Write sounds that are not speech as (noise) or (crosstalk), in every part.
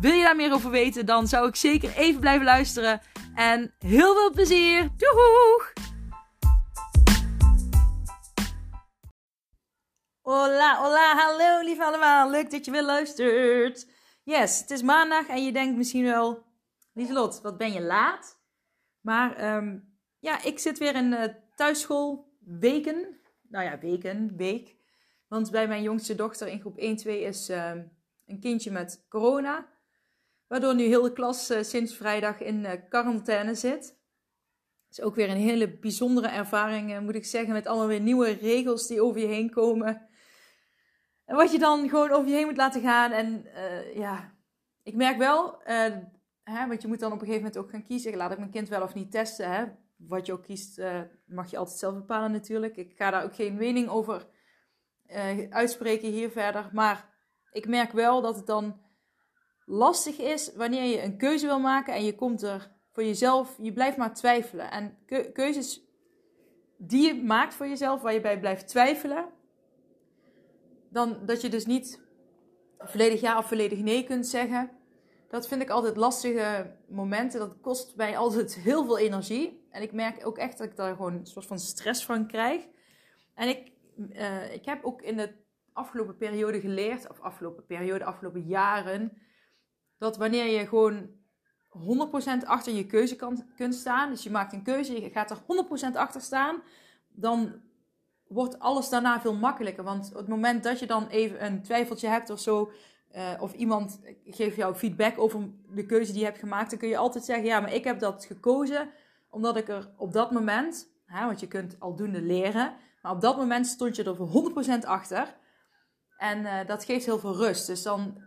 Wil je daar meer over weten, dan zou ik zeker even blijven luisteren. En heel veel plezier! Doeg! Hola, hola, hallo lief allemaal. Leuk dat je weer luistert. Yes, het is maandag en je denkt misschien wel... Lieselot, wat ben je laat? Maar ehm, ja, ik zit weer in uh, thuisschoolweken. Nou ja, weken, week. Want bij mijn jongste dochter in groep 1, 2 is ehm, een kindje met corona. Waardoor nu heel de klas uh, sinds vrijdag in uh, quarantaine zit. Is ook weer een hele bijzondere ervaring, uh, moet ik zeggen. Met allemaal weer nieuwe regels die over je heen komen. En wat je dan gewoon over je heen moet laten gaan. En ja, ik merk wel, hè, want je moet dan op een gegeven moment ook gaan kiezen. Laat ik mijn kind wel of niet testen. Hè? Wat je ook kiest, mag je altijd zelf bepalen natuurlijk. Ik ga daar ook geen mening over uitspreken hier verder. Maar ik merk wel dat het dan lastig is wanneer je een keuze wil maken en je komt er voor jezelf, je blijft maar twijfelen. En keuzes die je maakt voor jezelf, waar je bij blijft twijfelen, dan dat je dus niet volledig ja of volledig nee kunt zeggen. Dat vind ik altijd lastige momenten. Dat kost mij altijd (laughs) heel veel energie. En ik merk ook echt dat ik daar gewoon een soort van stress van krijg. En ik, uh, ik heb ook in de afgelopen periode geleerd, of afgelopen periode, afgelopen jaren, dat wanneer je gewoon 100% achter je keuze kan, kunt staan, dus je maakt een keuze, je gaat er 100% achter staan, dan wordt alles daarna veel makkelijker. Want op het moment dat je dan even een twijfeltje hebt of zo, uh, of iemand geeft jou feedback over de keuze die je hebt gemaakt, dan kun je altijd zeggen: Ja, maar ik heb dat gekozen omdat ik er op dat moment, hè, want je kunt aldoende leren, maar op dat moment stond je er voor 100% achter. En uh, dat geeft heel veel rust. Dus dan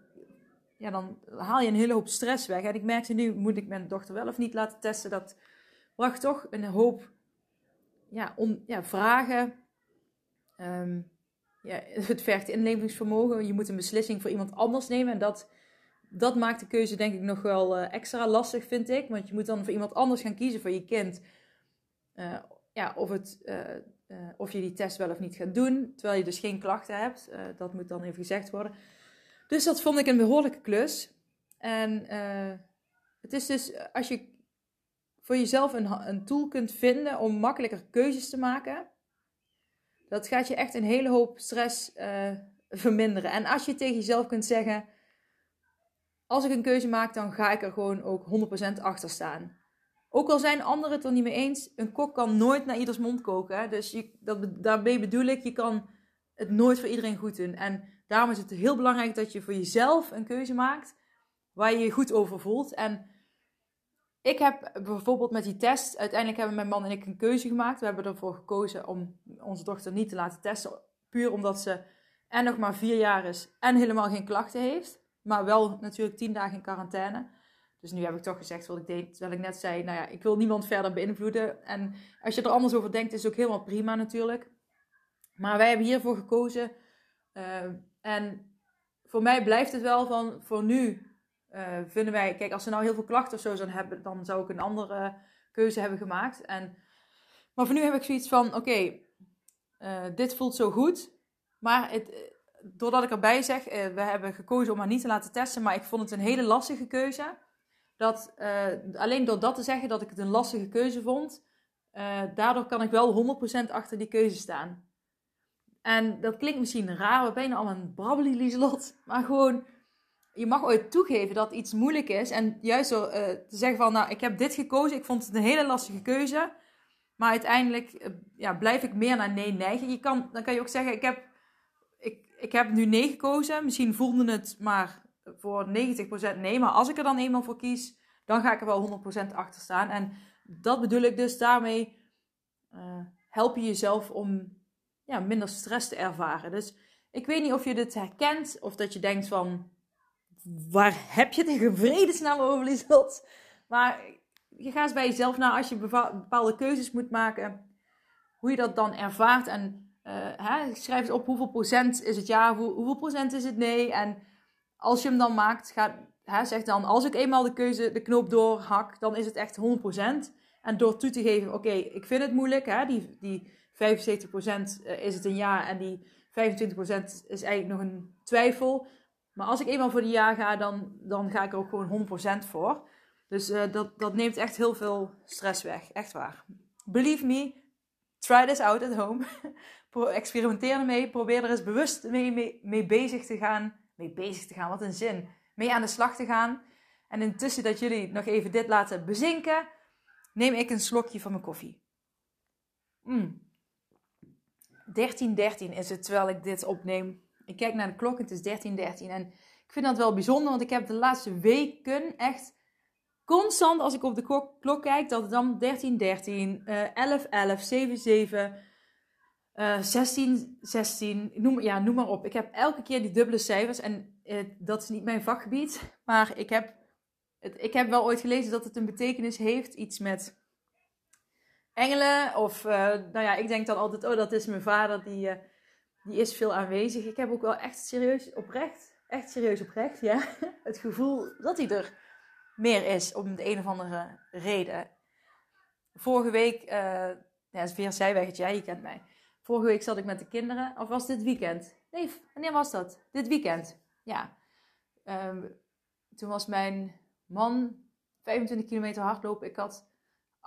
ja, dan haal je een hele hoop stress weg. En ik merkte nu, moet ik mijn dochter wel of niet laten testen? Dat bracht toch een hoop ja, ja, vragen. Um, ja, het vergt inlevingsvermogen. Je moet een beslissing voor iemand anders nemen. En dat, dat maakt de keuze denk ik nog wel uh, extra lastig, vind ik. Want je moet dan voor iemand anders gaan kiezen voor je kind. Uh, ja, of, het, uh, of je die test wel of niet gaat doen. Terwijl je dus geen klachten hebt. dat moet dan even gezegd worden. Dus dat vond ik een behoorlijke klus. En uh, het is dus als je voor jezelf een, een tool kunt vinden om makkelijker keuzes te maken, dat gaat je echt een hele hoop stress uh, verminderen. En als je tegen jezelf kunt zeggen: als ik een keuze maak, dan ga ik er gewoon ook 100% achter staan. Ook al zijn anderen het er niet mee eens, een kok kan nooit naar ieders mond koken. Dus je, dat, daarmee bedoel ik, je kan het nooit voor iedereen goed doen. En daarom is het heel belangrijk dat je voor jezelf een keuze maakt waar je je goed over voelt. En ik heb bijvoorbeeld met die test, uiteindelijk hebben mijn man en ik een keuze gemaakt. We hebben ervoor gekozen om onze dochter niet te laten testen. Puur omdat ze en nog maar vier jaar is en helemaal geen klachten heeft. Maar wel natuurlijk tien dagen in quarantaine. Dus nu heb ik toch gezegd wat ik deed, terwijl ik net zei, nou ja, ik wil niemand verder beïnvloeden. En als je er anders over denkt, is het ook helemaal prima natuurlijk. Maar wij hebben hiervoor gekozen. Uh, en voor mij blijft het wel van, voor nu uh, vinden wij, kijk, als ze nou heel veel klachten of zo zouden hebben, dan zou ik een andere keuze hebben gemaakt. En, maar voor nu heb ik zoiets van, oké, uh, dit voelt zo goed. Maar het, doordat ik erbij zeg, we hebben gekozen om haar niet te laten testen, maar ik vond het een hele lastige keuze. Dat, alleen door dat te zeggen dat ik het een lastige keuze vond, daardoor kan ik wel 100% achter die keuze staan. En dat klinkt misschien raar, we ben al een brabbely Lieslot. Maar gewoon, je mag ooit toegeven dat iets moeilijk is. En juist door uh, te zeggen van, nou, ik heb dit gekozen. Ik vond het een hele lastige keuze. Maar uiteindelijk uh, ja, blijf ik meer naar nee neigen. Je kan, dan kan je ook zeggen, ik heb, ik, ik heb nu nee gekozen. Misschien voelde het maar voor 90% nee. Maar als ik er dan eenmaal voor kies, dan ga ik er wel 100% achter staan. En dat bedoel ik dus daarmee. Uh, help je jezelf om ja, minder stress te ervaren. Dus ik weet niet of je dit herkent of dat je denkt van, waar heb je het in vredesnaam over? Maar je gaat bij jezelf na als je bepaalde keuzes moet maken, hoe je dat dan ervaart. En uh, hè, schrijf eens op hoeveel procent is het ja, hoe, hoeveel procent is het nee. En als je hem dan maakt, ga, hè, zeg dan, als ik eenmaal de keuze, de knoop doorhak, dan is het echt 100%. En door toe te geven, oké, ik vind het moeilijk, hè, die, die 75% eh, is het een ja en die 25% is eigenlijk nog een twijfel. Maar als ik eenmaal voor die ja ga, dan, dan ga ik er ook gewoon 100% voor. Dus uh, dat, dat neemt echt heel veel stress weg. Echt waar. Believe me, try this out at home. (laughs) Experimenteer ermee. Probeer er eens bewust mee, mee, mee, bezig te gaan. Mee bezig te gaan, wat een zin. Mee aan de slag te gaan. En intussen dat jullie nog even dit laten bezinken, neem ik een slokje van mijn koffie. Mm. 13.13 13 is het terwijl ik dit opneem. Ik kijk naar de klok, het is 13.13. 13. En ik vind dat wel bijzonder, want ik heb de laatste weken echt constant als ik op de klok, kijk, dat het dan 13, 13, uh, 11, 11, 7, 7, uh, 16, 16, noem, ja, noem maar op. Ik heb elke keer die dubbele cijfers en uh, dat is niet mijn vakgebied, (laughs) maar ik heb, het, ik heb wel ooit gelezen dat het een betekenis heeft, iets met engelen of, uh, nou ja, ik denk dan altijd, oh dat is mijn vader, die, uh, die is veel aanwezig. Ik heb ook wel echt serieus oprecht, echt serieus oprecht, ja, (laughs) het gevoel dat hij er meer is om de een of andere reden. Vorige week, uh, ja, is weer zijweggetje, ja, je kent mij. Vorige week zat ik met de kinderen, of was dit weekend? Nee, wanneer was dat? Dit weekend, ja. Um, toen was mijn man 25 kilometer hardlopen. Ik had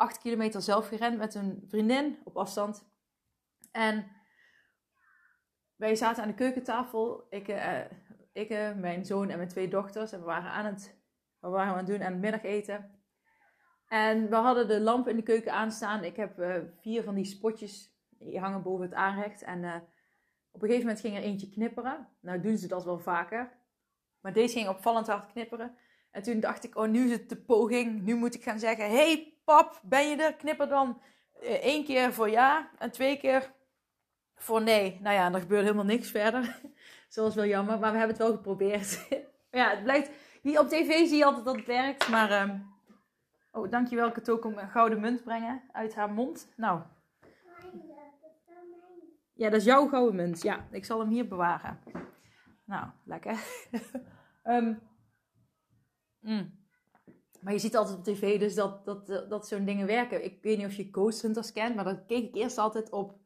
8 kilometer zelf gerend met een vriendin op afstand. En wij zaten aan de keukentafel. Ik, uh, ik mijn zoon en mijn twee dochters. En we waren aan het wat waren we aan het doen aan het middageten. En we hadden de lamp in de keuken aanstaan. Ik heb uh, vier van die spotjes, die hangen boven het aanrecht. En op een gegeven moment ging er eentje knipperen. Nou doen ze dat wel vaker. Maar deze ging opvallend hard knipperen. En toen dacht ik, oh nu is het de poging. Nu moet ik gaan zeggen, hey ben je er? Knipper dan uh, één keer voor ja en twee keer voor nee. Nou ja, er gebeurde helemaal niks verder. (laughs) Zoals wel jammer, maar we hebben het wel geprobeerd. (laughs) ja, het blijkt op tv zie je altijd dat het werkt, maar... Um... Oh, dankjewel. Ik het ook om een gouden munt brengen uit haar mond. Nou. Ja, dat is jouw gouden munt. Ja, ik zal hem hier bewaren. Nou, lekker. um. (laughs) Maar je ziet altijd op tv dus dat, dat, dat zo'n dingen werken. Ik weet niet of je Ghost Hunters kent, maar dat keek ik eerst altijd op...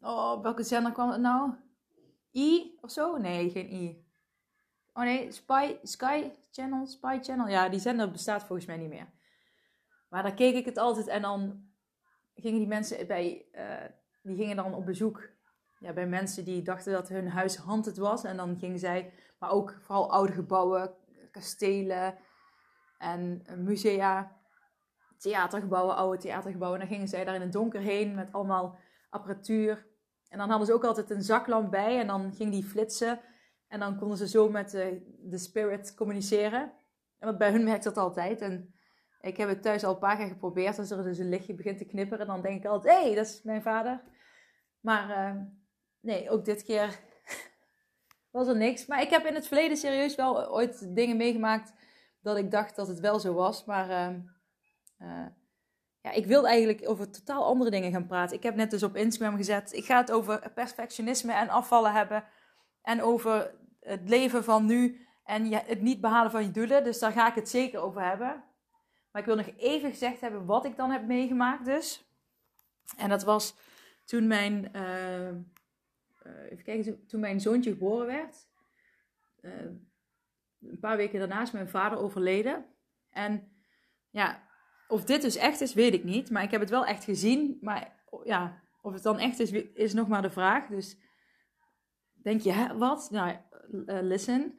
Oh, welke zender kwam het nou? I of zo? Nee, geen I. Oh nee, Spy, Sky Channel, Spy Channel. Ja, die zender bestaat volgens mij niet meer. Maar daar keek ik het altijd en dan gingen die mensen bij, uh, die gingen dan op bezoek ja, bij mensen die dachten dat hun huis haunted was. En dan gingen zij, maar ook vooral oude gebouwen, kastelen en musea, theatergebouwen, oude theatergebouwen. En dan gingen zij daar in het donker heen met allemaal apparatuur. En dan hadden ze ook altijd een zaklamp bij en dan ging die flitsen. En dan konden ze zo met de, de spirit communiceren. En bij hun werkt dat altijd. En ik heb het thuis al een paar keer geprobeerd. Als er dus een lichtje begint te knipperen, dan denk ik altijd: hé, hey, dat is mijn vader. Maar uh, nee, ook dit keer (laughs) was er niks. Maar ik heb in het verleden serieus wel ooit dingen meegemaakt dat ik dacht dat het wel zo was. Maar uh, uh, ja, ik wil eigenlijk over totaal andere dingen gaan praten. Ik heb net dus op Instagram gezet. Ik ga het over perfectionisme en afvallen hebben. En over het leven van nu en het niet behalen van je doelen. Dus daar ga ik het zeker over hebben. Maar ik wil nog even gezegd hebben wat ik dan heb meegemaakt dus. En dat was toen mijn, uh, even kijken, toen mijn zoontje geboren werd. Een paar weken daarna is mijn vader overleden. En ja, of dit dus echt is, weet ik niet. Maar ik heb het wel echt gezien. Maar ja, of het dan echt is, is nog maar de vraag. Dus denk je, hè, wat? Nou, uh, listen.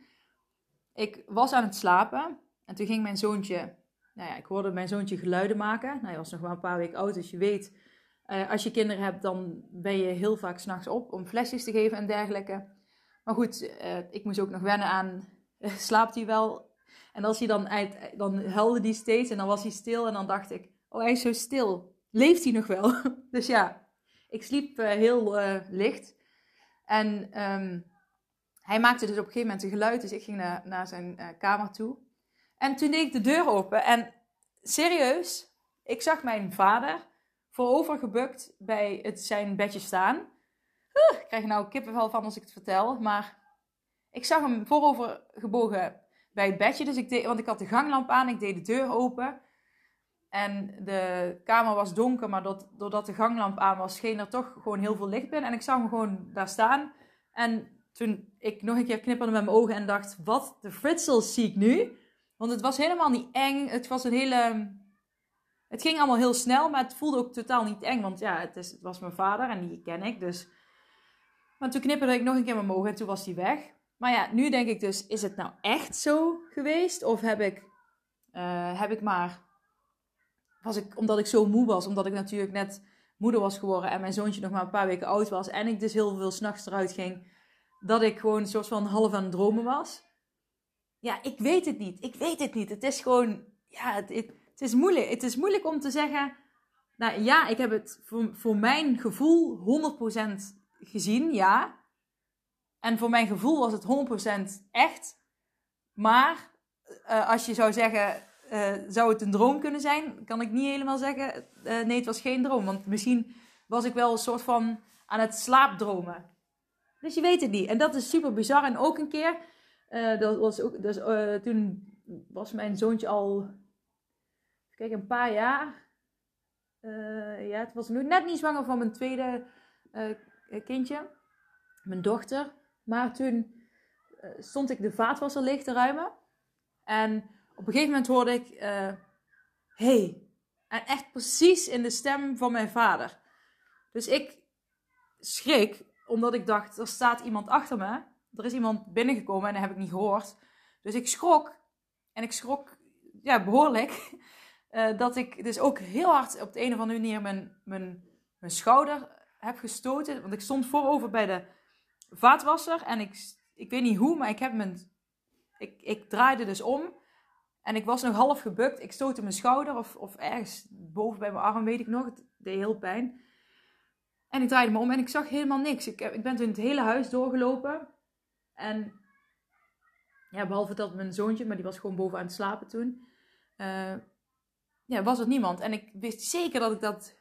Ik was aan het slapen en toen ging mijn zoontje, nou ja, ik hoorde mijn zoontje geluiden maken. Nou, hij was nog maar een paar weken oud, dus je weet, uh, als je kinderen hebt, dan ben je heel vaak s'nachts op om flesjes te geven en dergelijke. Maar goed, uh, ik moest ook nog wennen aan, (laughs) slaapt hij wel? En als hij dan dan huilde hij steeds en dan was hij stil en dan dacht ik, oh hij is zo stil. Leeft hij nog wel? (laughs) dus ja, ik sliep heel licht. En um, hij maakte dus op een gegeven moment een geluid, dus ik ging naar, naar zijn uh, kamer toe. En toen deed ik de deur open en serieus, ik zag mijn vader voorovergebukt bij het, zijn bedje staan. ik krijg nou kippenvel van als ik het vertel. Maar ik zag hem voorover gebogen bij het bedje. Dus ik deed, want ik had de ganglamp aan, ik deed de deur open. En de kamer was donker, maar doordat de ganglamp aan was, scheen er toch gewoon heel veel licht binnen. En ik zag hem gewoon daar staan. En toen ik nog een keer knipperde met mijn ogen en dacht, wat de fritsels zie ik nu? Want het was helemaal niet eng. Het was een hele... Het ging allemaal heel snel, maar het voelde ook totaal niet eng. Want ja, het, is, het was mijn vader en die ken ik, dus... Maar toen knipperde ik nog een keer met mijn ogen en toen was hij weg. Maar ja, nu denk ik dus, is het nou echt zo geweest? Of heb ik, uh, heb ik maar... Was ik, omdat ik zo moe was, omdat ik natuurlijk net moeder was geworden en mijn zoontje nog maar een paar weken oud was en ik dus heel veel s'nachts eruit ging, dat ik gewoon een soort van half aan het dromen was. Ja, ik weet het niet. Ik weet het niet. Het is gewoon, ja, het, het, het is moeilijk. Het is moeilijk om te zeggen, nou ja, ik heb het voor, voor mijn gevoel 100% gezien, ja. En voor mijn gevoel was het 100% echt. Maar uh, als je zou zeggen, uh, zou het een droom kunnen zijn? Kan ik niet helemaal zeggen, uh, nee, het was geen droom. Want misschien was ik wel een soort van aan het slaapdromen. Dus je weet het niet. En dat is super bizar. En ook een keer, dat was ook, dus, toen was mijn zoontje al, kijk, een paar jaar. ja, het was nu net niet zwanger van mijn tweede kindje, mijn dochter. Maar toen stond ik de vaatwasser leeg te ruimen. En op een gegeven moment hoorde ik, uh, hey. En echt precies in de stem van mijn vader. Dus ik schrik, omdat ik dacht, er staat iemand achter me. Er is iemand binnengekomen en dat heb ik niet gehoord. Dus ik schrok. En ik schrok, ja, behoorlijk. Uh, (laughs) dat ik dus ook heel hard op de een of andere manier mijn, mijn, mijn schouder heb gestoten. Want ik stond voorover bij de vaatwasser. En ik, ik weet niet hoe, maar ik heb mijn... Ik, ik draaide dus om. En ik was nog half gebukt. Ik stootte mijn schouder of, of ergens boven bij mijn arm, weet ik nog. Het deed heel pijn. En ik draaide me om en ik zag helemaal niks. Ik, ik ben toen het hele huis doorgelopen. En ja, behalve dat mijn zoontje, maar die was gewoon boven aan het slapen toen. Uh, ja, was er niemand. En ik wist zeker dat ik dat...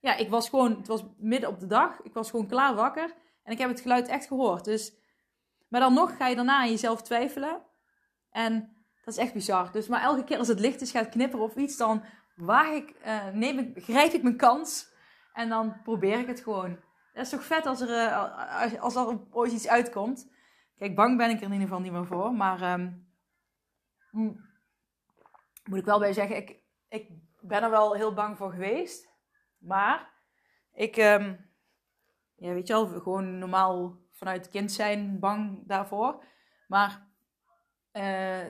Ja, ik was gewoon... Het was midden op de dag. Ik was gewoon klaar wakker. En ik heb het geluid echt gehoord. Dus... Maar dan nog ga je daarna aan jezelf twijfelen. En dat is echt bizar. Dus maar elke keer als het licht is gaat knipperen of iets, dan waag ik, uh, neem ik, grijp ik mijn kans. En dan probeer ik het gewoon. Dat is toch vet als er, uh, als er ooit iets uitkomt. Kijk, bang ben ik er in ieder geval niet meer voor. Maar um, moet ik wel bij zeggen, ik, ik ben er wel heel bang voor geweest. Maar ik, um, ja, weet je wel, gewoon normaal vanuit kind zijn bang daarvoor. Maar uh,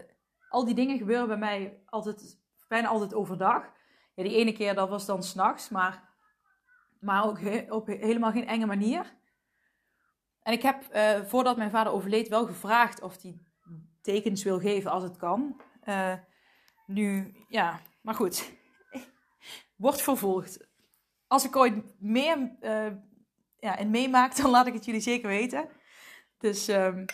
al die dingen gebeuren bij mij altijd, bijna altijd overdag. Ja, die ene keer dat was dan s'nachts, maar, maar ook op helemaal geen enge manier. En ik heb uh, voordat mijn vader overleed wel gevraagd of hij tekens wil geven als het kan. Uh, nu, ja, maar goed. (laughs) Wordt vervolgd. Als ik ooit meer ja, in meemaak, (laughs) dan laat ik het jullie zeker weten. Dus um,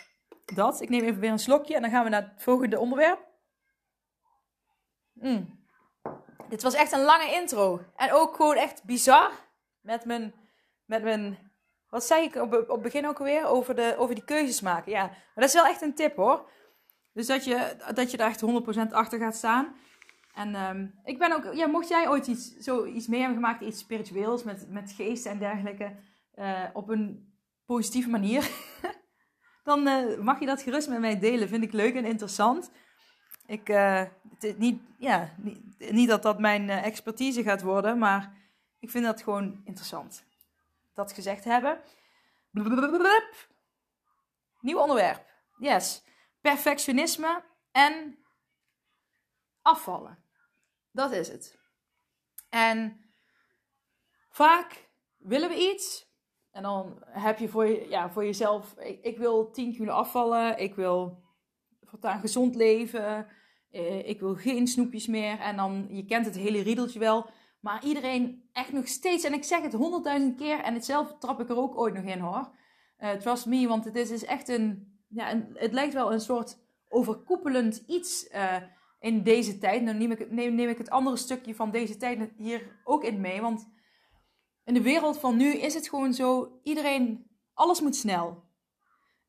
dat. Ik neem even weer een slokje en dan gaan we naar het volgende onderwerp. Mm. Dit was echt een lange intro. En ook gewoon echt bizar. Met mijn, met mijn wat zei ik op, op het begin ook alweer? Over, de, over die keuzes maken. Ja, maar dat is wel echt een tip hoor. Dus dat je, dat je daar echt 100% achter gaat staan. En um, ik ben ook, ja, mocht jij ooit iets, zo iets mee hebben gemaakt, iets spiritueels met, met geesten en dergelijke, uh, op een positieve manier, (laughs) dan uh, mag je dat gerust met mij delen. Vind ik leuk en interessant. Ik, het, niet, ja, niet, dat dat mijn expertise gaat worden, maar ik vind dat gewoon interessant. Dat gezegd hebben. Nieuw onderwerp. Yes. Perfectionisme en afvallen. Dat is het. En vaak willen we iets. En dan heb je voor, je, ja, voor jezelf, ik, ik wil 10 kilo afvallen. Ik wil voortaan gezond leven. Uh, ik wil geen snoepjes meer. En dan, je kent het hele riedeltje wel. Maar iedereen echt nog steeds, en ik zeg het honderdduizend keer, en hetzelfde trap ik er ook ooit nog in hoor. Uh, trust me, want het is, is echt een, ja, het lijkt wel een soort overkoepelend iets. Uh, in deze tijd. Dan neem ik, neem, neem ik het andere stukje van deze tijd hier ook in mee. Want in de wereld van nu is het gewoon zo: iedereen, alles moet snel.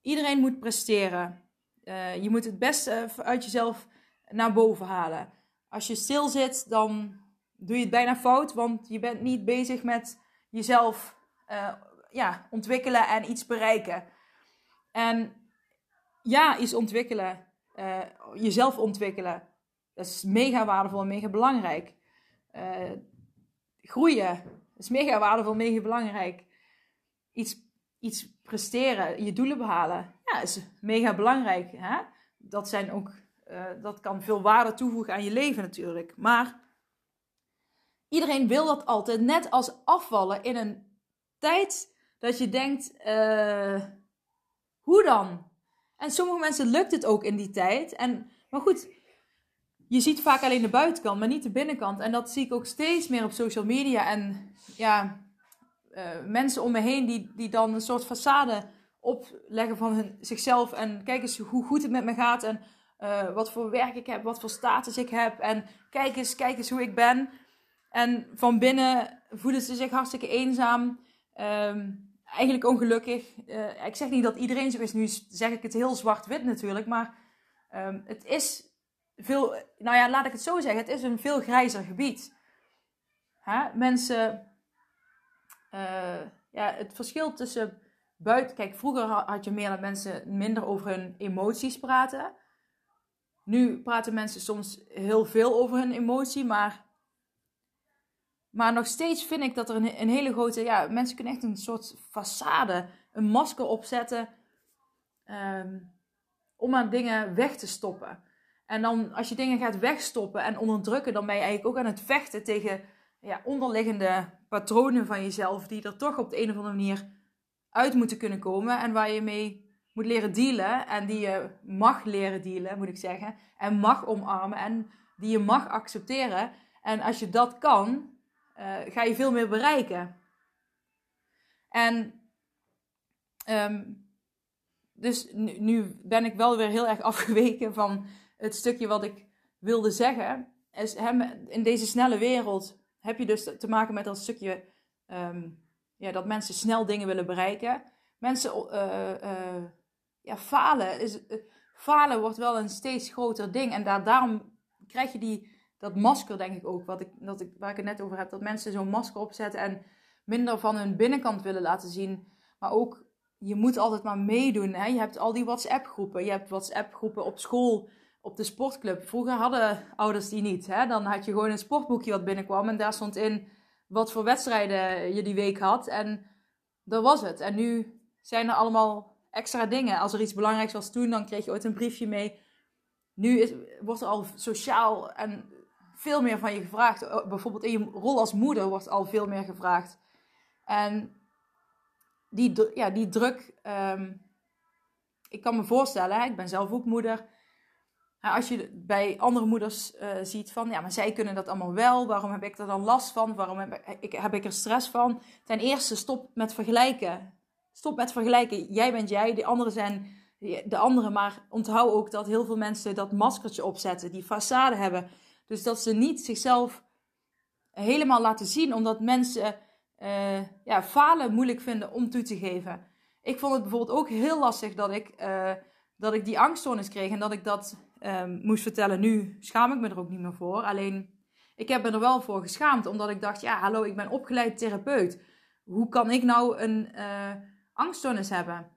Iedereen moet presteren. Uh, je moet het beste uit jezelf naar boven halen. Als je stil zit, dan doe je het bijna fout, want je bent niet bezig met jezelf uh, ja, ontwikkelen en iets bereiken. En ja, iets ontwikkelen, uh, jezelf ontwikkelen, dat is mega waardevol en mega belangrijk. Groeien, is mega waardevol, mega belangrijk. Iets, iets presteren, je doelen behalen, ja, is mega belangrijk. Hè? Dat, zijn ook, uh, dat kan veel waarde toevoegen aan je leven natuurlijk. Maar iedereen wil dat altijd, net als afvallen in een tijd dat je denkt, uh, hoe dan? En sommige mensen lukt het ook in die tijd. En, maar goed, je ziet vaak alleen de buitenkant, maar niet de binnenkant. En dat zie ik ook steeds meer op social media. En ja, uh, mensen om me heen die, die dan een soort façade opleggen van hun, zichzelf. En kijk eens hoe goed het met me gaat. En uh, wat voor werk ik heb, wat voor status ik heb. En kijk eens, kijk eens hoe ik ben. En van binnen voelen ze zich hartstikke eenzaam. Um, eigenlijk ongelukkig. Uh, ik zeg niet dat iedereen zo is. Nu zeg ik het heel zwart-wit natuurlijk. Maar um, het is veel. Nou ja, laat ik het zo zeggen. Het is een veel grijzer gebied. Hè? Mensen. Uh, ja, het verschil tussen buiten. Kijk, vroeger had je meer dat mensen minder over hun emoties praten. Nu praten mensen soms heel veel over hun emotie, maar maar nog steeds vind ik dat er een, een, hele grote. Ja, mensen kunnen echt een soort façade, een masker opzetten. Um, om aan dingen weg te stoppen. En dan als je dingen gaat wegstoppen en onderdrukken, dan ben je eigenlijk ook aan het vechten tegen ja, onderliggende patronen van jezelf. Die er toch op de een of andere manier uit moeten kunnen komen. En waar je mee moet leren dealen. En die je mag leren dealen, moet ik zeggen. En mag omarmen. En die je mag accepteren. En als je dat kan, uh, ga je veel meer bereiken. En um, dus nu, nu, ben ik wel weer heel erg (laughs) afgeweken van het stukje wat ik wilde zeggen. Is, in deze snelle wereld heb je dus te maken met dat stukje um, ja, dat mensen snel dingen willen bereiken. Mensen uh, uh, ja, falen. Is, falen wordt wel een steeds groter ding. En daar, daarom krijg je die dat masker, denk ik ook, wat ik, dat ik, waar ik het net over heb, dat mensen zo'n masker opzetten en minder van hun binnenkant willen laten zien. Maar ook, je moet altijd maar meedoen. Hè? Je hebt al die WhatsApp-groepen. Je hebt WhatsApp-groepen op school, op de sportclub. Vroeger hadden ouders die niet. Hè? Dan had je gewoon een sportboekje wat binnenkwam en daar stond in wat voor wedstrijden je die week had. En dat was het. En nu zijn er allemaal extra dingen. Als er iets belangrijks was toen, dan kreeg je ooit een briefje mee. Nu is, wordt er al sociaal en veel meer van je gevraagd. Bijvoorbeeld in je rol als moeder wordt al veel meer gevraagd. En die, ja, die druk, um, ik kan me voorstellen, ik ben zelf ook moeder. Als je bij andere moeders uh, ziet van, ja, maar zij kunnen dat allemaal wel. Waarom heb ik er dan last van? Waarom heb ik, heb ik er stress van? Ten eerste, stop met vergelijken. Stop met vergelijken. Jij bent jij, de anderen zijn de anderen. Maar onthoud ook dat heel veel mensen dat maskertje opzetten. Die façade hebben. Dus dat ze niet zichzelf helemaal laten zien, omdat mensen uh, ja, falen moeilijk vinden om toe te geven. Ik vond het bijvoorbeeld ook heel lastig dat ik, uh, dat ik die angststoornis kreeg en dat ik dat um, moest vertellen. Nu schaam ik me er ook niet meer voor. Alleen, ik heb me er wel voor geschaamd, omdat ik dacht, ja, hallo, ik ben opgeleid therapeut. Hoe kan ik nou een uh, angststoornis hebben?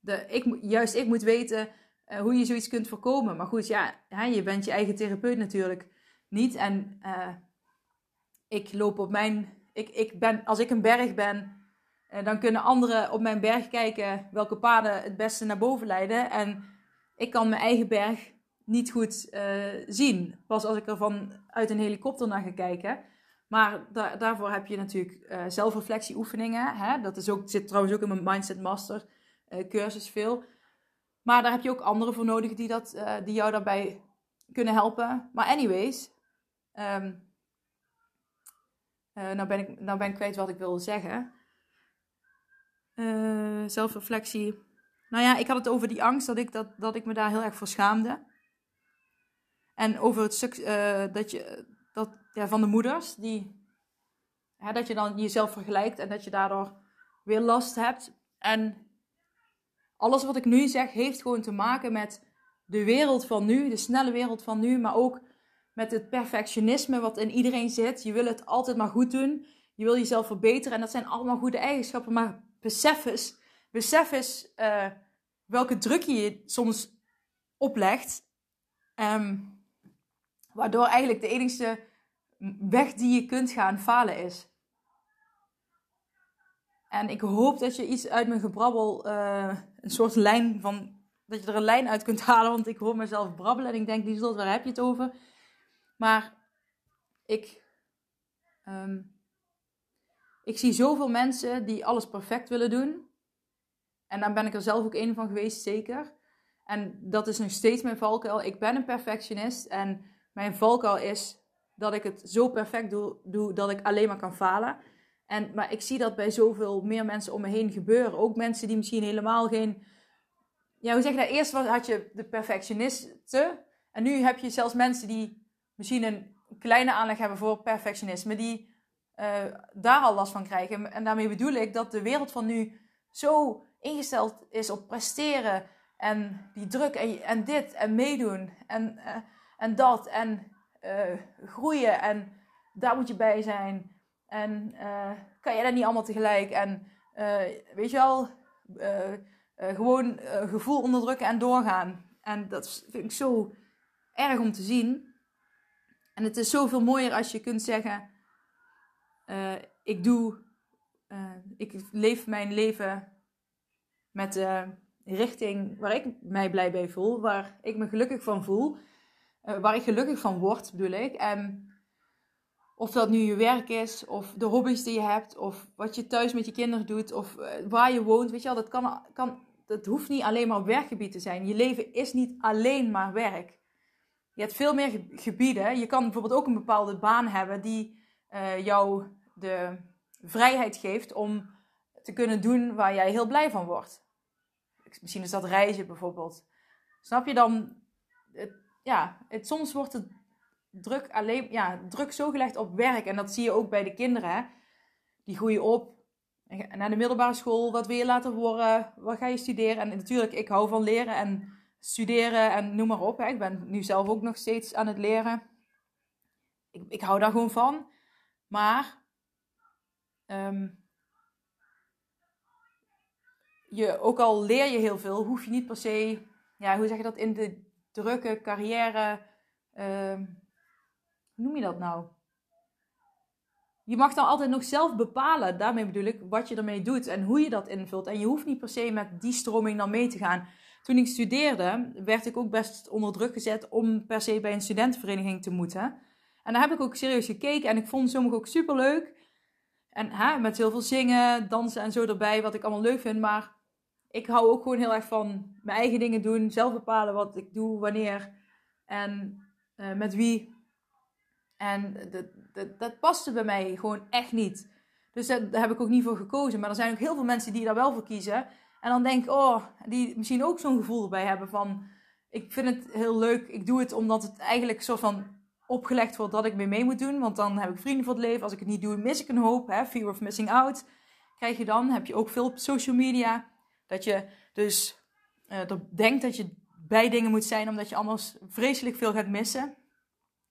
De, ik, juist ik moet weten hoe je zoiets kunt voorkomen. Maar goed, ja, hè, je bent je eigen therapeut natuurlijk niet. En uh, ik loop op mijn. Ik, ik ben, als ik een berg ben, dan kunnen anderen op mijn berg kijken welke paden het beste naar boven leiden. En ik kan mijn eigen berg niet goed uh, zien. Pas als ik er van uit een helikopter naar ga kijken. Maar da daarvoor heb je natuurlijk uh, zelfreflectieoefeningen. Hè? Dat is ook, zit trouwens ook in mijn Mindset Master uh, cursus veel. Maar daar heb je ook anderen voor nodig die, dat, die jou daarbij kunnen helpen. Maar anyways, Um, nou, ben ik, nou ben ik kwijt wat ik wilde zeggen. Zelfreflectie. Nou ja, ik had het over die angst dat ik, dat, dat ik me daar heel erg voor schaamde. En over het stuk uh, dat je, dat, ja, van de moeders, die, hè, dat je dan jezelf vergelijkt en dat je daardoor weer last hebt. En alles wat ik nu zeg heeft gewoon te maken met de wereld van nu, de snelle wereld van nu, maar ook met het perfectionisme wat in iedereen zit. Je wil het altijd maar goed doen. Je wil jezelf verbeteren en dat zijn allemaal goede eigenschappen. Maar besef eens, besef eens uh, welke druk je je soms oplegt. Um, waardoor eigenlijk de enige weg die je kunt gaan falen is. En ik hoop dat je iets uit mijn gebrabbel, uh, een soort lijn van, dat je er een lijn uit kunt (laughs) halen. Want ik hoor mezelf brabbelen en ik denk, Lieselot, waar heb je het over? Maar ik, um, ik zie zoveel mensen die alles perfect willen doen. En daar ben ik er zelf ook een van geweest, zeker. En dat is nog steeds mijn valkuil. Ik ben een perfectionist en mijn valkuil is dat ik het zo perfect doe, doe dat ik alleen maar kan falen. En, maar ik zie dat bij zoveel meer mensen om me heen gebeuren. Ook mensen die misschien helemaal geen. Ja, hoe zeg je dat? Eerst had je de perfectionisten. En nu heb je zelfs mensen die misschien een kleine aanleg hebben voor perfectionisme. Die uh, daar al last van krijgen. En daarmee bedoel ik dat de wereld van nu zo ingesteld is op presteren. En die druk en, dit en meedoen. En, uh, en dat. En uh, groeien. En daar moet je bij zijn. En uh, kan je dat niet allemaal tegelijk? En uh, weet je wel, gewoon gevoel onderdrukken en doorgaan. En dat vind ik zo erg om te zien. En het is zoveel mooier als je kunt zeggen: Ik doe, ik leef mijn leven met de richting waar ik mij blij bij voel, waar ik me gelukkig van voel, waar ik gelukkig van word, bedoel ik. En of dat nu je werk is, of de hobby's die je hebt, of wat je thuis met je kinderen doet, of eh, waar je woont. Weet je wel, dat, kan, kan, dat hoeft niet alleen maar werkgebied te zijn. Je leven is niet alleen maar werk. Je hebt veel meer gebieden. Je kan bijvoorbeeld ook een bepaalde baan hebben die uh, jou de vrijheid geeft om te kunnen doen waar jij heel blij van wordt. Misschien is dat reizen bijvoorbeeld. Snap je dan? Het, ja, het, soms wordt het druk, alleen, ja, druk zo gelegd op werk. En dat zie je ook bij de kinderen. Die groeien op. En naar de middelbare school, wat wil je laten worden? Wat ga je studeren? En natuurlijk, ik hou van leren en studeren en noem maar op. Hè. Ik ben nu zelf ook nog steeds aan het leren. Ik, ik hou daar gewoon van. Maar um, je, ook al leer je heel veel, hoef je niet per se, ja, hoe zeg je dat, in de drukke carrière um, hoe noem je dat nou? Je mag dan altijd nog zelf bepalen, daarmee bedoel ik, wat je ermee doet en hoe je dat invult. En je hoeft niet per se met die stroming dan mee te gaan. Toen ik studeerde, werd ik ook best onder druk gezet om per se bij een studentenvereniging te moeten. En daar heb ik ook serieus gekeken en ik vond sommige ook super leuk. En hè, met heel veel zingen, dansen en zo erbij, wat ik allemaal leuk vind. Maar ik hou ook gewoon heel erg van mijn eigen dingen doen, zelf bepalen wat ik doe, wanneer en uh, met wie. En dat, dat, dat paste bij mij gewoon echt niet. Dus daar heb ik ook niet voor gekozen. Maar er zijn ook heel veel mensen die daar wel voor kiezen. En dan denk ik, oh, die misschien ook zo'n gevoel bij hebben van... Ik vind het heel leuk, ik doe het omdat het eigenlijk zo van opgelegd wordt dat ik mee mee moet doen. Want dan heb ik vrienden voor het leven. Als ik het niet doe, mis ik een hoop. Hè? Fear of missing out krijg je dan. Heb je ook veel op social media. Dat je dus uh, denkt dat je bij dingen moet zijn omdat je anders vreselijk veel gaat missen.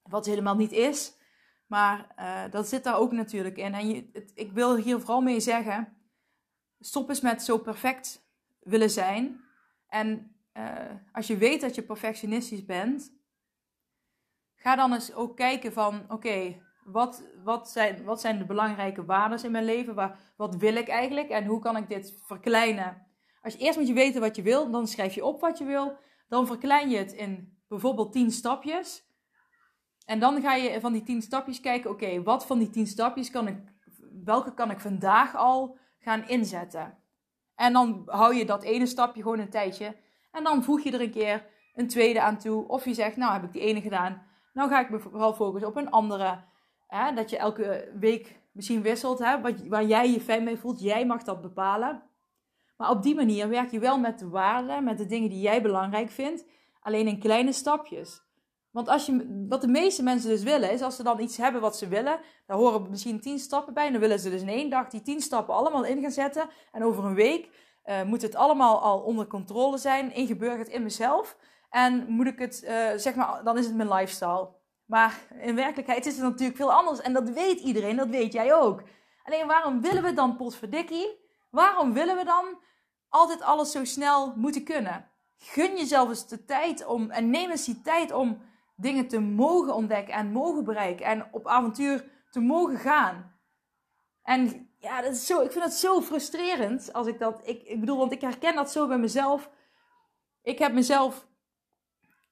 Wat helemaal niet is. Maar uh, dat zit daar ook natuurlijk in. En je, het, ik wil hier vooral mee zeggen: stop eens met zo perfect willen zijn. En uh, als je weet dat je perfectionistisch bent, ga dan eens ook kijken van: oké, wat, wat, zijn, wat zijn de belangrijke waarden in mijn leven? Waar, wat wil ik eigenlijk en hoe kan ik dit verkleinen? Als je eerst moet je weten wat je wil, dan schrijf je op wat je wil. Dan verklein je het in bijvoorbeeld 10 stapjes. En dan ga je van die tien stapjes kijken, oké, wat van die tien stapjes kan ik, welke kan ik vandaag al gaan inzetten? En dan hou je dat ene stapje gewoon een tijdje. En dan voeg je er een keer een tweede aan toe. Of je zegt, nou heb ik die ene gedaan. Nou ga ik me vooral focussen op een andere. Hè? Dat je elke week misschien wisselt. Hè? waar jij je fijn mee voelt. Jij mag dat bepalen. Maar op die manier werk je wel met de waarden, met de dingen die jij belangrijk vindt. Alleen in kleine stapjes. Want als je, wat de meeste mensen dus willen, is als ze dan iets hebben wat ze willen, daar horen misschien tien stappen bij. En dan willen ze dus in één dag die tien stappen allemaal in gaan zetten. En over een week uh, moet het allemaal al onder controle zijn, ingeburgerd in mezelf. En moet ik het, uh, zeg maar, dan is het mijn lifestyle. Maar in werkelijkheid is het natuurlijk veel anders. En dat weet iedereen, dat weet jij ook. Alleen waarom willen we dan potverdikkie? Waarom willen we dan altijd alles zo snel moeten kunnen? Gun jezelf eens de tijd om, en neem eens die tijd om dingen te mogen ontdekken en mogen bereiken. En op avontuur te mogen gaan. En ja, dat is zo, ik vind dat zo frustrerend als ik dat. Ik, ik bedoel, want ik herken dat zo bij mezelf. Ik heb mezelf.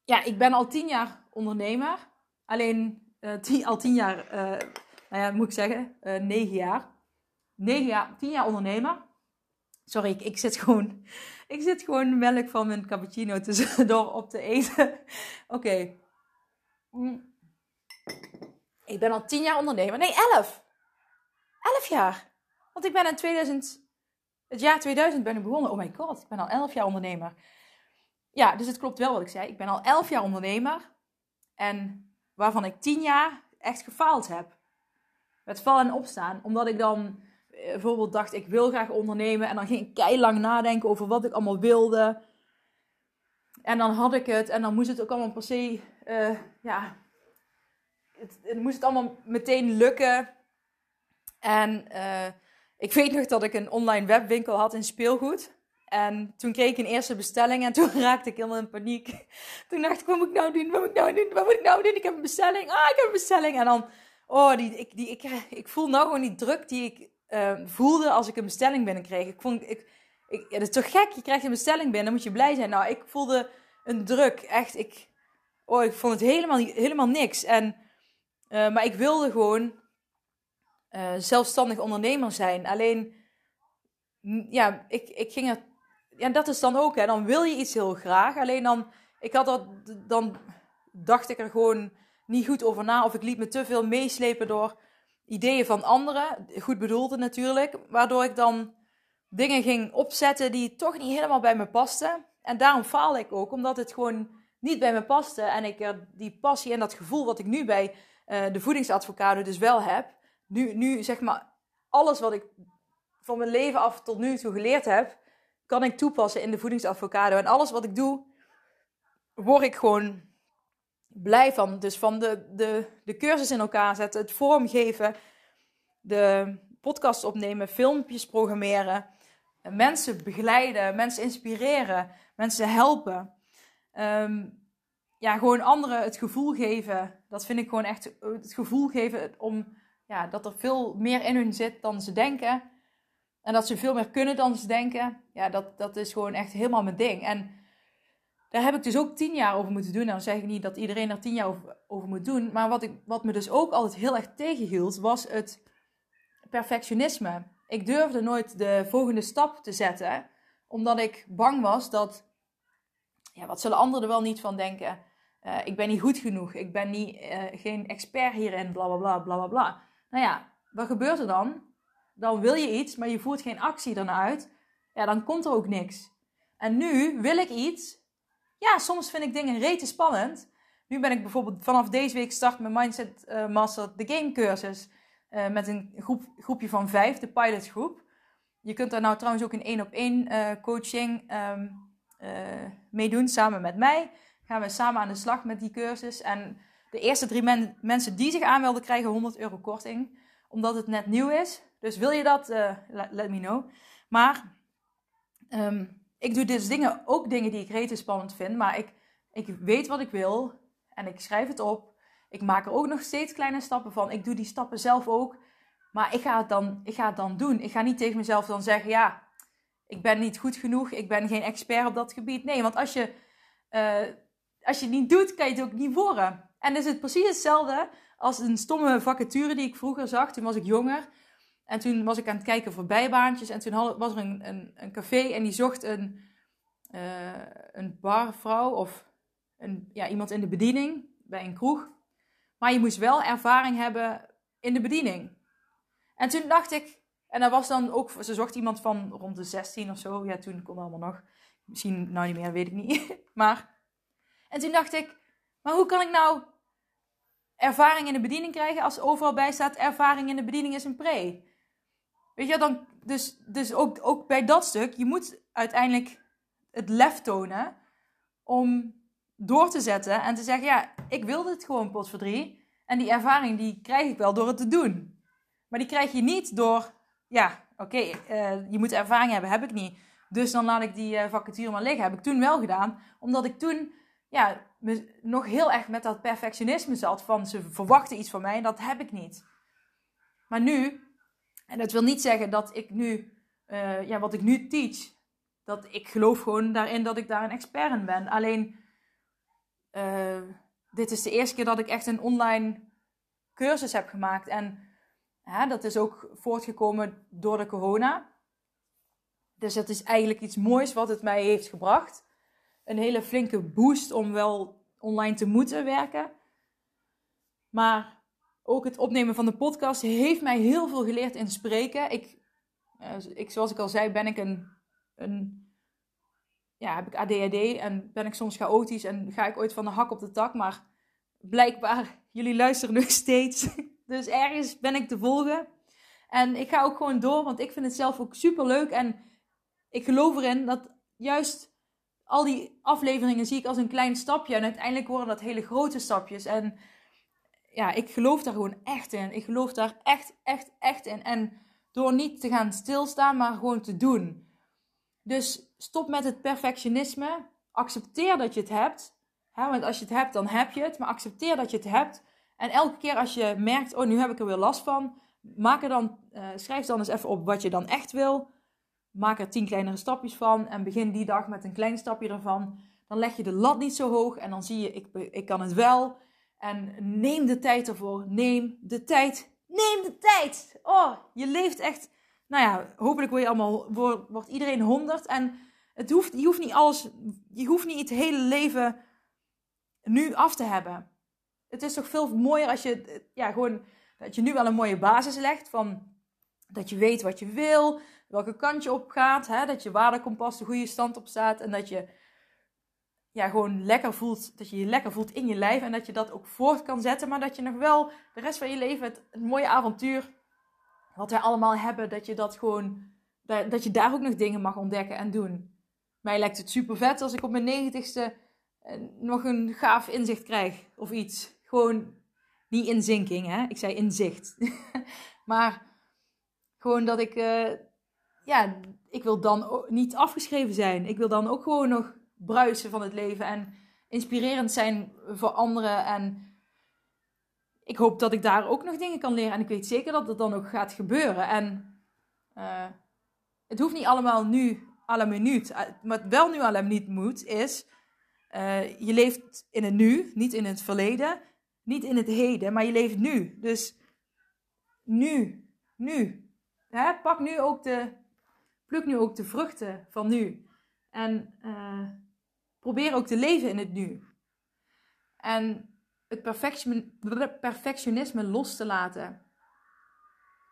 Ja, ik ben al tien jaar ondernemer. Alleen uh, (laughs) tien, al tien jaar, uh, nou ja, moet ik zeggen, uh, negen jaar. Negen jaar, tien jaar ondernemer. Sorry, ik, zit gewoon. (laughs) Ik zit gewoon melk van mijn cappuccino tussendoor (laughs) op te eten. (laughs) Oké. Mm. Ik ben al tien jaar ondernemer. Nee, elf. Elf jaar. Want ik ben in 2000, het jaar 2000 ben ik begonnen. Oh my god, ik ben al 11 jaar ondernemer. Ja, dus het klopt wel wat ik zei. Ik ben al 11 jaar ondernemer. En waarvan ik 10 jaar echt gefaald heb. Met vallen en opstaan. Omdat ik dan bijvoorbeeld dacht, ik wil graag ondernemen. En dan ging ik keilang nadenken over wat ik allemaal wilde. En dan had ik het. En dan moest het ook allemaal per se, uh, ja... Het, moest het allemaal meteen lukken. En uh, ik weet nog dat ik een online webwinkel had in speelgoed. En toen kreeg ik een eerste bestelling en (laughs) toen raakte ik helemaal in paniek. Toen dacht ik, wat moet ik nou doen? Wat moet ik nou doen? Wat moet ik nou doen? Ik heb een bestelling. Ah, ik heb een bestelling. En dan, oh, die, ik, die, ik, ik voel nou gewoon die druk die ik uh, voelde als ik een bestelling binnenkreeg. Ik vond, ik, ja, dat is toch gek? Je krijgt een bestelling binnen, dan moet je blij zijn. Nou, ik voelde een druk. Echt, ik, oh, ik vond het helemaal, helemaal niks. En, uh, maar ik wilde gewoon uh, zelfstandig ondernemer zijn. Alleen, ja, ik, ik ging. Ja, dat is dan ook, hè. Dan wil je iets heel graag. Alleen dan, ik had dat, dan dacht ik er gewoon niet goed over na. Of ik liet me te veel meeslepen door ideeën van anderen. Goed bedoelde natuurlijk. Waardoor ik dan dingen ging opzetten die toch niet helemaal bij me pasten. En daarom faal ik ook, omdat het gewoon niet bij me paste. En ik die passie en dat gevoel wat ik nu bij uh, de voedingsadvocado dus wel heb nu, nu zeg maar, alles wat ik van mijn leven af tot nu toe geleerd heb, kan ik toepassen in de voedingsadvocado. En alles wat ik doe, word ik gewoon blij van. Dus van de, de, de cursus in elkaar zetten, het vormgeven, de podcast opnemen, filmpjes programmeren, mensen begeleiden, mensen inspireren, mensen helpen. Um, ja, gewoon anderen het gevoel geven. Dat vind ik gewoon echt het gevoel geven om ja, dat er veel meer in hun zit dan ze denken. En dat ze veel meer kunnen dan ze denken. Ja, dat, dat is gewoon echt helemaal mijn ding. En daar heb ik dus ook tien jaar over moeten doen. En dan zeg ik niet dat iedereen er tien jaar over, moet doen. Maar wat, ik, wat me dus ook altijd heel erg tegenhield, was het perfectionisme. Ik durfde nooit de volgende stap te zetten, omdat ik bang was dat, ja, wat zullen anderen er wel niet van denken? Uh, ik ben niet goed genoeg, ik ben niet, uh, geen expert hierin, bla bla bla bla bla bla. Nou ja, wat gebeurt er dan? Dan wil je iets, maar je voert geen actie ernaar uit. Ja, dan komt er ook niks. En nu wil ik iets. Ja, soms vind ik dingen rete spannend. Nu ben ik bijvoorbeeld vanaf deze week start mijn Mindset uh, Master de Game cursus. Uh, met een groep, groepje van vijf, de pilotgroep. Je kunt daar nou trouwens ook een één op één uh, coaching um, meedoen samen met mij. Gaan we samen aan de slag met die cursus. En de eerste drie mensen die zich aanmelden krijgen 100 euro korting. Omdat het net nieuw is. Dus wil je dat, let me know. Maar um, ik doe dus dingen, ook dingen die ik rete spannend vind. Maar ik, ik weet wat ik wil. En ik schrijf het op. Ik maak er ook nog steeds kleine stappen van. Ik doe die stappen zelf ook. Maar ik ga het dan, ik ga het dan doen. Ik ga niet tegen mezelf dan zeggen, ja, ik ben niet goed genoeg. Ik ben geen expert op dat gebied. Nee, want als je, uh, als je het niet doet, kan je het ook niet worden. En is het precies hetzelfde als een stomme vacature die ik vroeger zag. Toen was ik jonger. En toen was ik aan het kijken voor bijbaantjes. En toen was er een, een, een café en die zocht een, uh, een barvrouw of een, ja, iemand in de bediening bij een kroeg. Maar je moest wel ervaring hebben in de bediening. En toen dacht ik, en dat was dan ook, ze zocht iemand van rond de 16 of zo. Ja, toen kon allemaal nog. Misschien nou niet meer, weet ik niet. (laughs) Maar, en toen dacht ik, Maar hoe kan ik nou ervaring in de bediening krijgen als overal bij staat ervaring in de bediening is een pre? Weet je, dan, dus, dus ook, ook bij dat stuk, je moet uiteindelijk het lef tonen om door te zetten en te zeggen, ja, ik wil dit gewoon pot voor drie. En die ervaring die krijg ik wel door het te doen. Maar die krijg je niet door, ja, oké, eh, je moet ervaring hebben, heb ik niet. Dus dan laat ik die uh, vacature maar liggen. Heb ik toen wel gedaan, omdat ik toen ja, nog heel erg met dat perfectionisme zat van ze verwachten iets van mij en dat heb ik niet. Maar nu, en dat wil niet zeggen dat ik nu, uh, ja, wat ik nu teach, dat ik geloof gewoon daarin dat ik daar een expert in ben. Alleen, uh, dit is de eerste keer dat ik echt een online cursus heb gemaakt. En ja, dat is ook voortgekomen door de corona. Dus het is eigenlijk iets moois wat het mij heeft gebracht. Een hele flinke boost om wel online te moeten werken. Maar ook het opnemen van de podcast heeft mij heel veel geleerd in spreken. Ik, eh, ik zoals ik al zei, ben ik een, een ja, heb ik ADHD en ben ik soms chaotisch en ga ik ooit van de hak op de tak. Maar blijkbaar, jullie luisteren nog steeds. (laughs) Dus ergens ben ik te volgen. En ik ga ook gewoon door, want ik vind het zelf ook super leuk. En ik geloof erin dat juist al die afleveringen zie ik als een klein stapje. En uiteindelijk worden dat hele grote stapjes. En ja, ik geloof daar gewoon echt in. Ik geloof daar echt, echt, echt in. En door niet te gaan stilstaan, maar gewoon te doen. Dus stop met het perfectionisme. Accepteer dat je het hebt. want als je het hebt, dan heb je het. Maar accepteer dat je het hebt. En elke keer als je merkt, oh, nu heb ik er weer last van. Maak er dan, uh, schrijf dan eens even op wat je dan echt wil. Maak er tien kleinere stapjes van. En begin die dag met een klein stapje ervan. Dan leg je de lat niet zo hoog. En dan zie je, ik, ik kan het wel. En neem de tijd ervoor. Neem de tijd. Neem de tijd. Oh, je leeft echt. Nou ja, hopelijk word je allemaal, wordt, iedereen honderd. En het hoeft, je hoeft niet alles, je hoeft niet het hele leven nu af te hebben. Het is toch veel mooier als je, ja, gewoon, dat je nu wel een mooie basis legt van dat je weet wat je wil, welke kant je op gaat, hè, dat je waardekompas de goede stand op staat en dat je ja, gewoon lekker voelt, dat je je lekker voelt in je lijf en dat je dat ook voort kan zetten, maar dat je nog wel de rest van je leven het, mooie avontuur wat wij allemaal hebben, dat je dat gewoon, dat je daar ook nog dingen mag ontdekken en doen. Mij lijkt het super vet als ik op mijn negentigste eh, nog een gaaf inzicht krijg of iets. Gewoon niet inzinking, hè? Ik zei inzicht. (laughs) maar gewoon dat ik, uh, ja, ik wil dan niet afgeschreven zijn. Ik wil dan ook gewoon nog bruisen van het leven en inspirerend zijn voor anderen. En ik hoop dat ik daar ook nog dingen kan leren. En ik weet zeker dat dat dan ook gaat gebeuren. En uh, het hoeft niet allemaal nu, alle minuut. Wat wel nu alle minuut moet, is... Uh, je leeft in het nu, niet in het verleden, niet in het heden, maar je leeft nu. Dus nu, nu. Hè? Pak nu ook de, pluk nu ook de vruchten van nu. En probeer ook te leven in het nu. En het perfectionisme los te laten.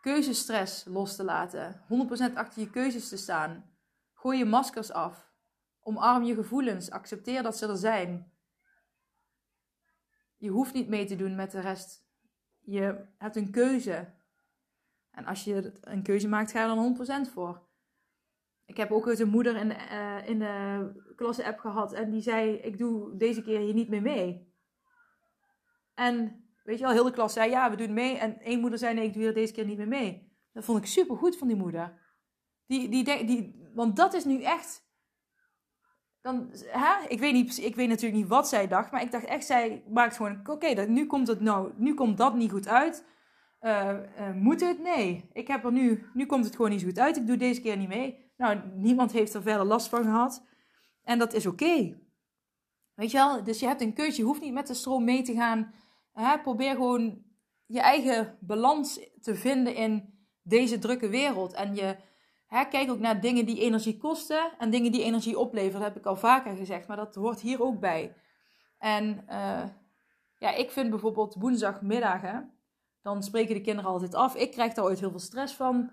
Keuzestress los te laten. 100% achter je keuzes te staan. Gooi je maskers af. Omarm je gevoelens. Accepteer dat ze er zijn. Je hoeft niet mee te doen met de rest. Je hebt een keuze. En als je een keuze maakt, ga je er 100% voor. Ik heb ook eens een moeder in de, uh, in de klasse-app gehad en die zei: Ik doe deze keer hier niet meer mee. En weet je wel, heel de klas zei: Ja, we doen mee. En één moeder zei: Nee, ik doe hier deze keer niet meer mee. Dat vond ik super goed van die moeder. Die, die, die, want dat is nu echt. Dan, hè? Ik, weet niet, ik weet natuurlijk niet wat zij dacht, maar ik dacht echt, zij maakt gewoon: Oké, nu komt het nou, nu komt dat niet goed uit. Uh, uh, moet het? Nee. Ik heb er nu, nu komt het gewoon niet zo goed uit. Ik doe deze keer niet mee. Nou, niemand heeft er verder last van gehad. En dat is oké. Weet je wel? Dus je hebt een keuze. Je hoeft niet met de stroom mee te gaan. Hè? Probeer gewoon je eigen balans te vinden in deze drukke wereld. En je hè, kijk ook naar dingen die energie kosten en dingen die energie opleveren. Dat heb ik al vaker gezegd, maar dat hoort hier ook bij. En uh, ja, ik vind bijvoorbeeld woensdagmiddagen, dan spreken de kinderen altijd af. Ik krijg daar ooit heel veel stress van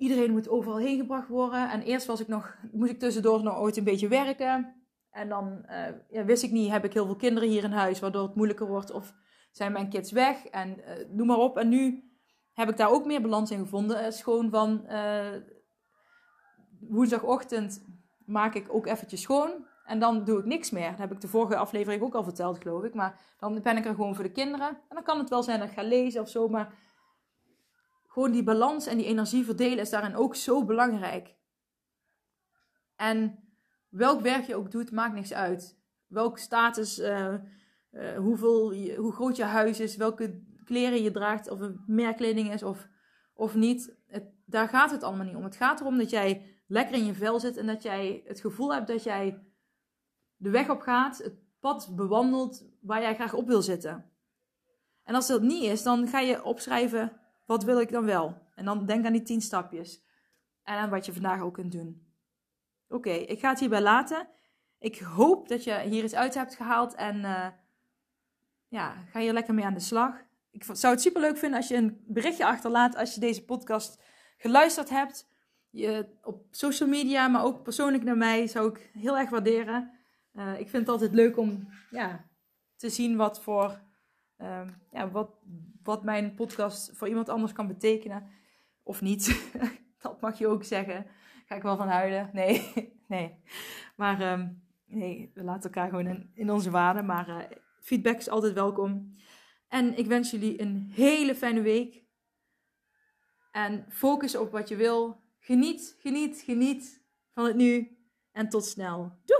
iedereen moet overal heen gebracht worden. En eerst was ik nog, moest ik tussendoor nog ooit een beetje werken. En dan eh, ja, wist ik niet, heb ik heel veel kinderen hier in huis, waardoor het moeilijker wordt. Of zijn mijn kids weg en uh, noem maar op. En nu heb ik daar ook meer balans in gevonden. Het is gewoon van woensdagochtend maak ik ook eventjes schoon. En dan doe ik niks meer. Dat heb ik de vorige aflevering ook al verteld, geloof ik. Maar dan ben ik er gewoon voor de kinderen. En dan kan het wel zijn dat ik ga lezen of zo. Maar gewoon die balans en die energie verdelen is daarin ook zo belangrijk. En welk werk je ook doet, maakt niks uit. Welk status, uh, uh, hoeveel, hoe groot je huis is, welke kleren je draagt, of het merkkleding is of, of niet. Het, daar gaat het allemaal niet om. Het gaat erom dat jij lekker in je vel zit en dat jij het gevoel hebt dat jij de weg op gaat, het pad bewandelt waar jij graag op wil zitten. En als dat niet is, dan ga je opschrijven, wat wil ik dan wel? En dan denk aan die tien stapjes. En aan wat je vandaag ook kunt doen. Oké, ik ga het hierbij laten. Ik hoop dat je hier iets uit hebt gehaald en uh, ja, ga hier lekker mee aan de slag. Ik zou het super leuk vinden als je een berichtje achterlaat als je deze podcast geluisterd hebt. Je, op social media, maar ook persoonlijk naar mij, zou ik heel erg waarderen. Uh, ik vind het altijd leuk om ja, te zien wat voor uh, ja, wat, wat mijn podcast voor iemand anders kan betekenen. Of niet. (laughs) dat mag je ook zeggen. Ga ik wel van huilen? Nee, (laughs) nee. Maar um, nee, we laten elkaar gewoon in, in onze waarde. Maar uh, feedback is altijd welkom. En ik wens jullie een hele fijne week. En focus op wat je wil. Geniet, geniet, geniet van het nu. En tot snel. Doeg!